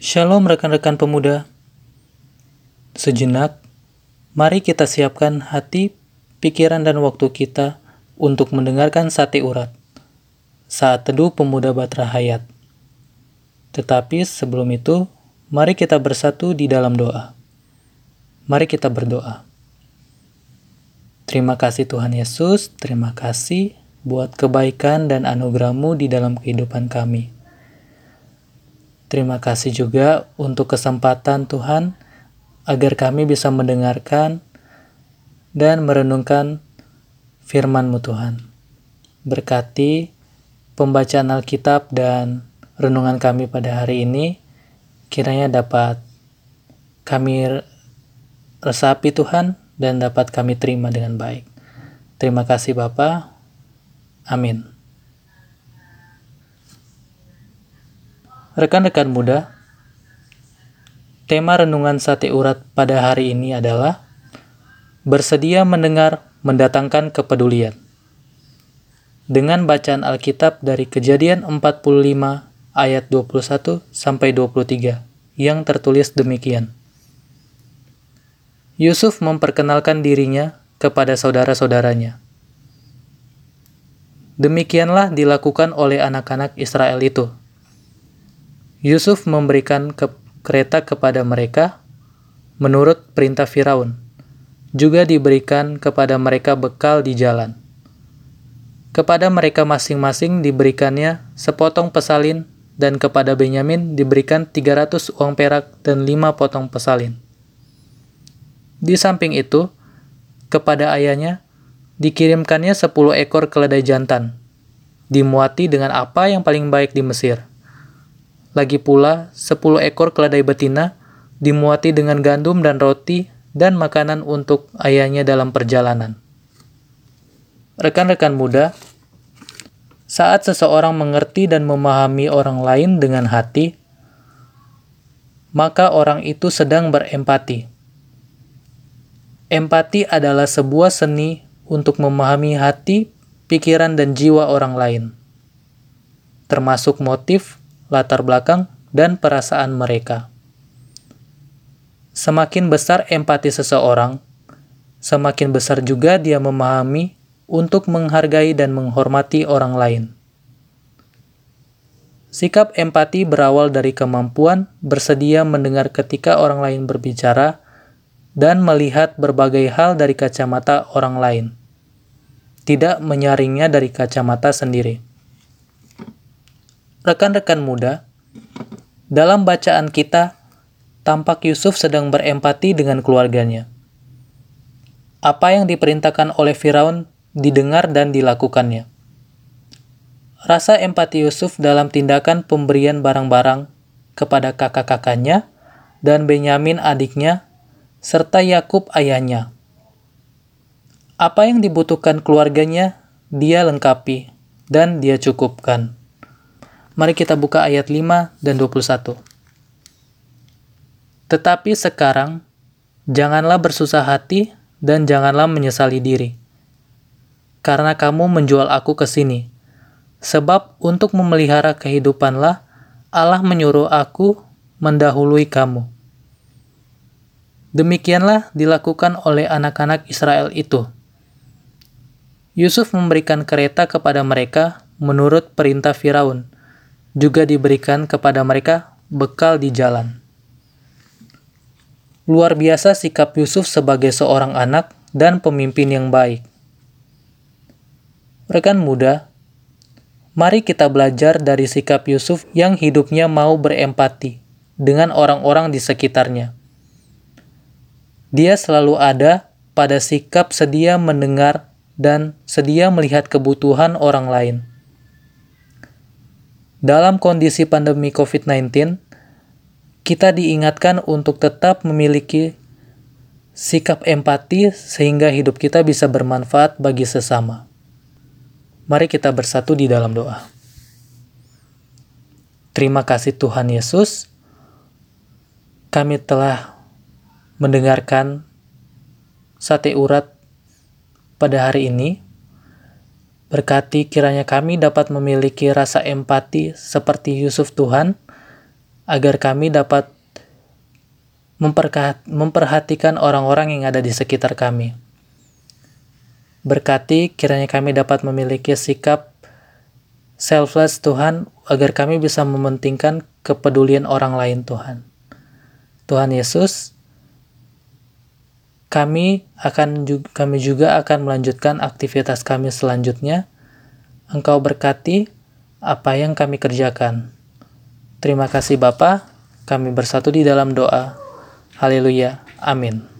Shalom rekan-rekan pemuda. Sejenak, mari kita siapkan hati, pikiran, dan waktu kita untuk mendengarkan sate urat saat teduh pemuda Batra Hayat. Tetapi sebelum itu, mari kita bersatu di dalam doa. Mari kita berdoa. Terima kasih Tuhan Yesus, terima kasih buat kebaikan dan anugerahmu di dalam kehidupan kami. Terima kasih juga untuk kesempatan Tuhan agar kami bisa mendengarkan dan merenungkan firman-Mu Tuhan. Berkati pembacaan Alkitab dan renungan kami pada hari ini, kiranya dapat kami resapi Tuhan dan dapat kami terima dengan baik. Terima kasih Bapa. Amin. Rekan-rekan muda, tema renungan sate urat pada hari ini adalah bersedia mendengar mendatangkan kepedulian. Dengan bacaan Alkitab dari Kejadian 45 ayat 21 sampai 23 yang tertulis demikian. Yusuf memperkenalkan dirinya kepada saudara-saudaranya. Demikianlah dilakukan oleh anak-anak Israel itu. Yusuf memberikan ke kereta kepada mereka menurut perintah Firaun. Juga diberikan kepada mereka bekal di jalan. Kepada mereka masing-masing diberikannya sepotong pesalin dan kepada Benyamin diberikan 300 uang perak dan 5 potong pesalin. Di samping itu, kepada ayahnya dikirimkannya sepuluh ekor keledai jantan, dimuati dengan apa yang paling baik di Mesir. Lagi pula, sepuluh ekor keledai betina dimuati dengan gandum dan roti dan makanan untuk ayahnya dalam perjalanan. Rekan-rekan muda, saat seseorang mengerti dan memahami orang lain dengan hati, maka orang itu sedang berempati Empati adalah sebuah seni untuk memahami hati, pikiran, dan jiwa orang lain, termasuk motif, latar belakang, dan perasaan mereka. Semakin besar empati seseorang, semakin besar juga dia memahami untuk menghargai dan menghormati orang lain. Sikap empati berawal dari kemampuan bersedia mendengar ketika orang lain berbicara dan melihat berbagai hal dari kacamata orang lain, tidak menyaringnya dari kacamata sendiri. Rekan-rekan muda, dalam bacaan kita, tampak Yusuf sedang berempati dengan keluarganya. Apa yang diperintahkan oleh Firaun didengar dan dilakukannya. Rasa empati Yusuf dalam tindakan pemberian barang-barang kepada kakak-kakaknya dan Benyamin adiknya serta Yakub ayahnya. Apa yang dibutuhkan keluarganya, dia lengkapi dan dia cukupkan. Mari kita buka ayat 5 dan 21. Tetapi sekarang, janganlah bersusah hati dan janganlah menyesali diri. Karena kamu menjual aku ke sini. Sebab untuk memelihara kehidupanlah Allah menyuruh aku mendahului kamu Demikianlah dilakukan oleh anak-anak Israel itu. Yusuf memberikan kereta kepada mereka menurut perintah Firaun, juga diberikan kepada mereka bekal di jalan. Luar biasa sikap Yusuf sebagai seorang anak dan pemimpin yang baik. Rekan muda, mari kita belajar dari sikap Yusuf yang hidupnya mau berempati dengan orang-orang di sekitarnya dia selalu ada pada sikap sedia mendengar dan sedia melihat kebutuhan orang lain. Dalam kondisi pandemi COVID-19, kita diingatkan untuk tetap memiliki sikap empati sehingga hidup kita bisa bermanfaat bagi sesama. Mari kita bersatu di dalam doa. Terima kasih Tuhan Yesus. Kami telah mendengarkan sate urat pada hari ini. Berkati kiranya kami dapat memiliki rasa empati seperti Yusuf Tuhan, agar kami dapat memperhatikan orang-orang yang ada di sekitar kami. Berkati kiranya kami dapat memiliki sikap selfless Tuhan agar kami bisa mementingkan kepedulian orang lain Tuhan. Tuhan Yesus, kami akan kami juga akan melanjutkan aktivitas kami selanjutnya. Engkau berkati apa yang kami kerjakan. Terima kasih Bapa, kami bersatu di dalam doa. Haleluya. Amin.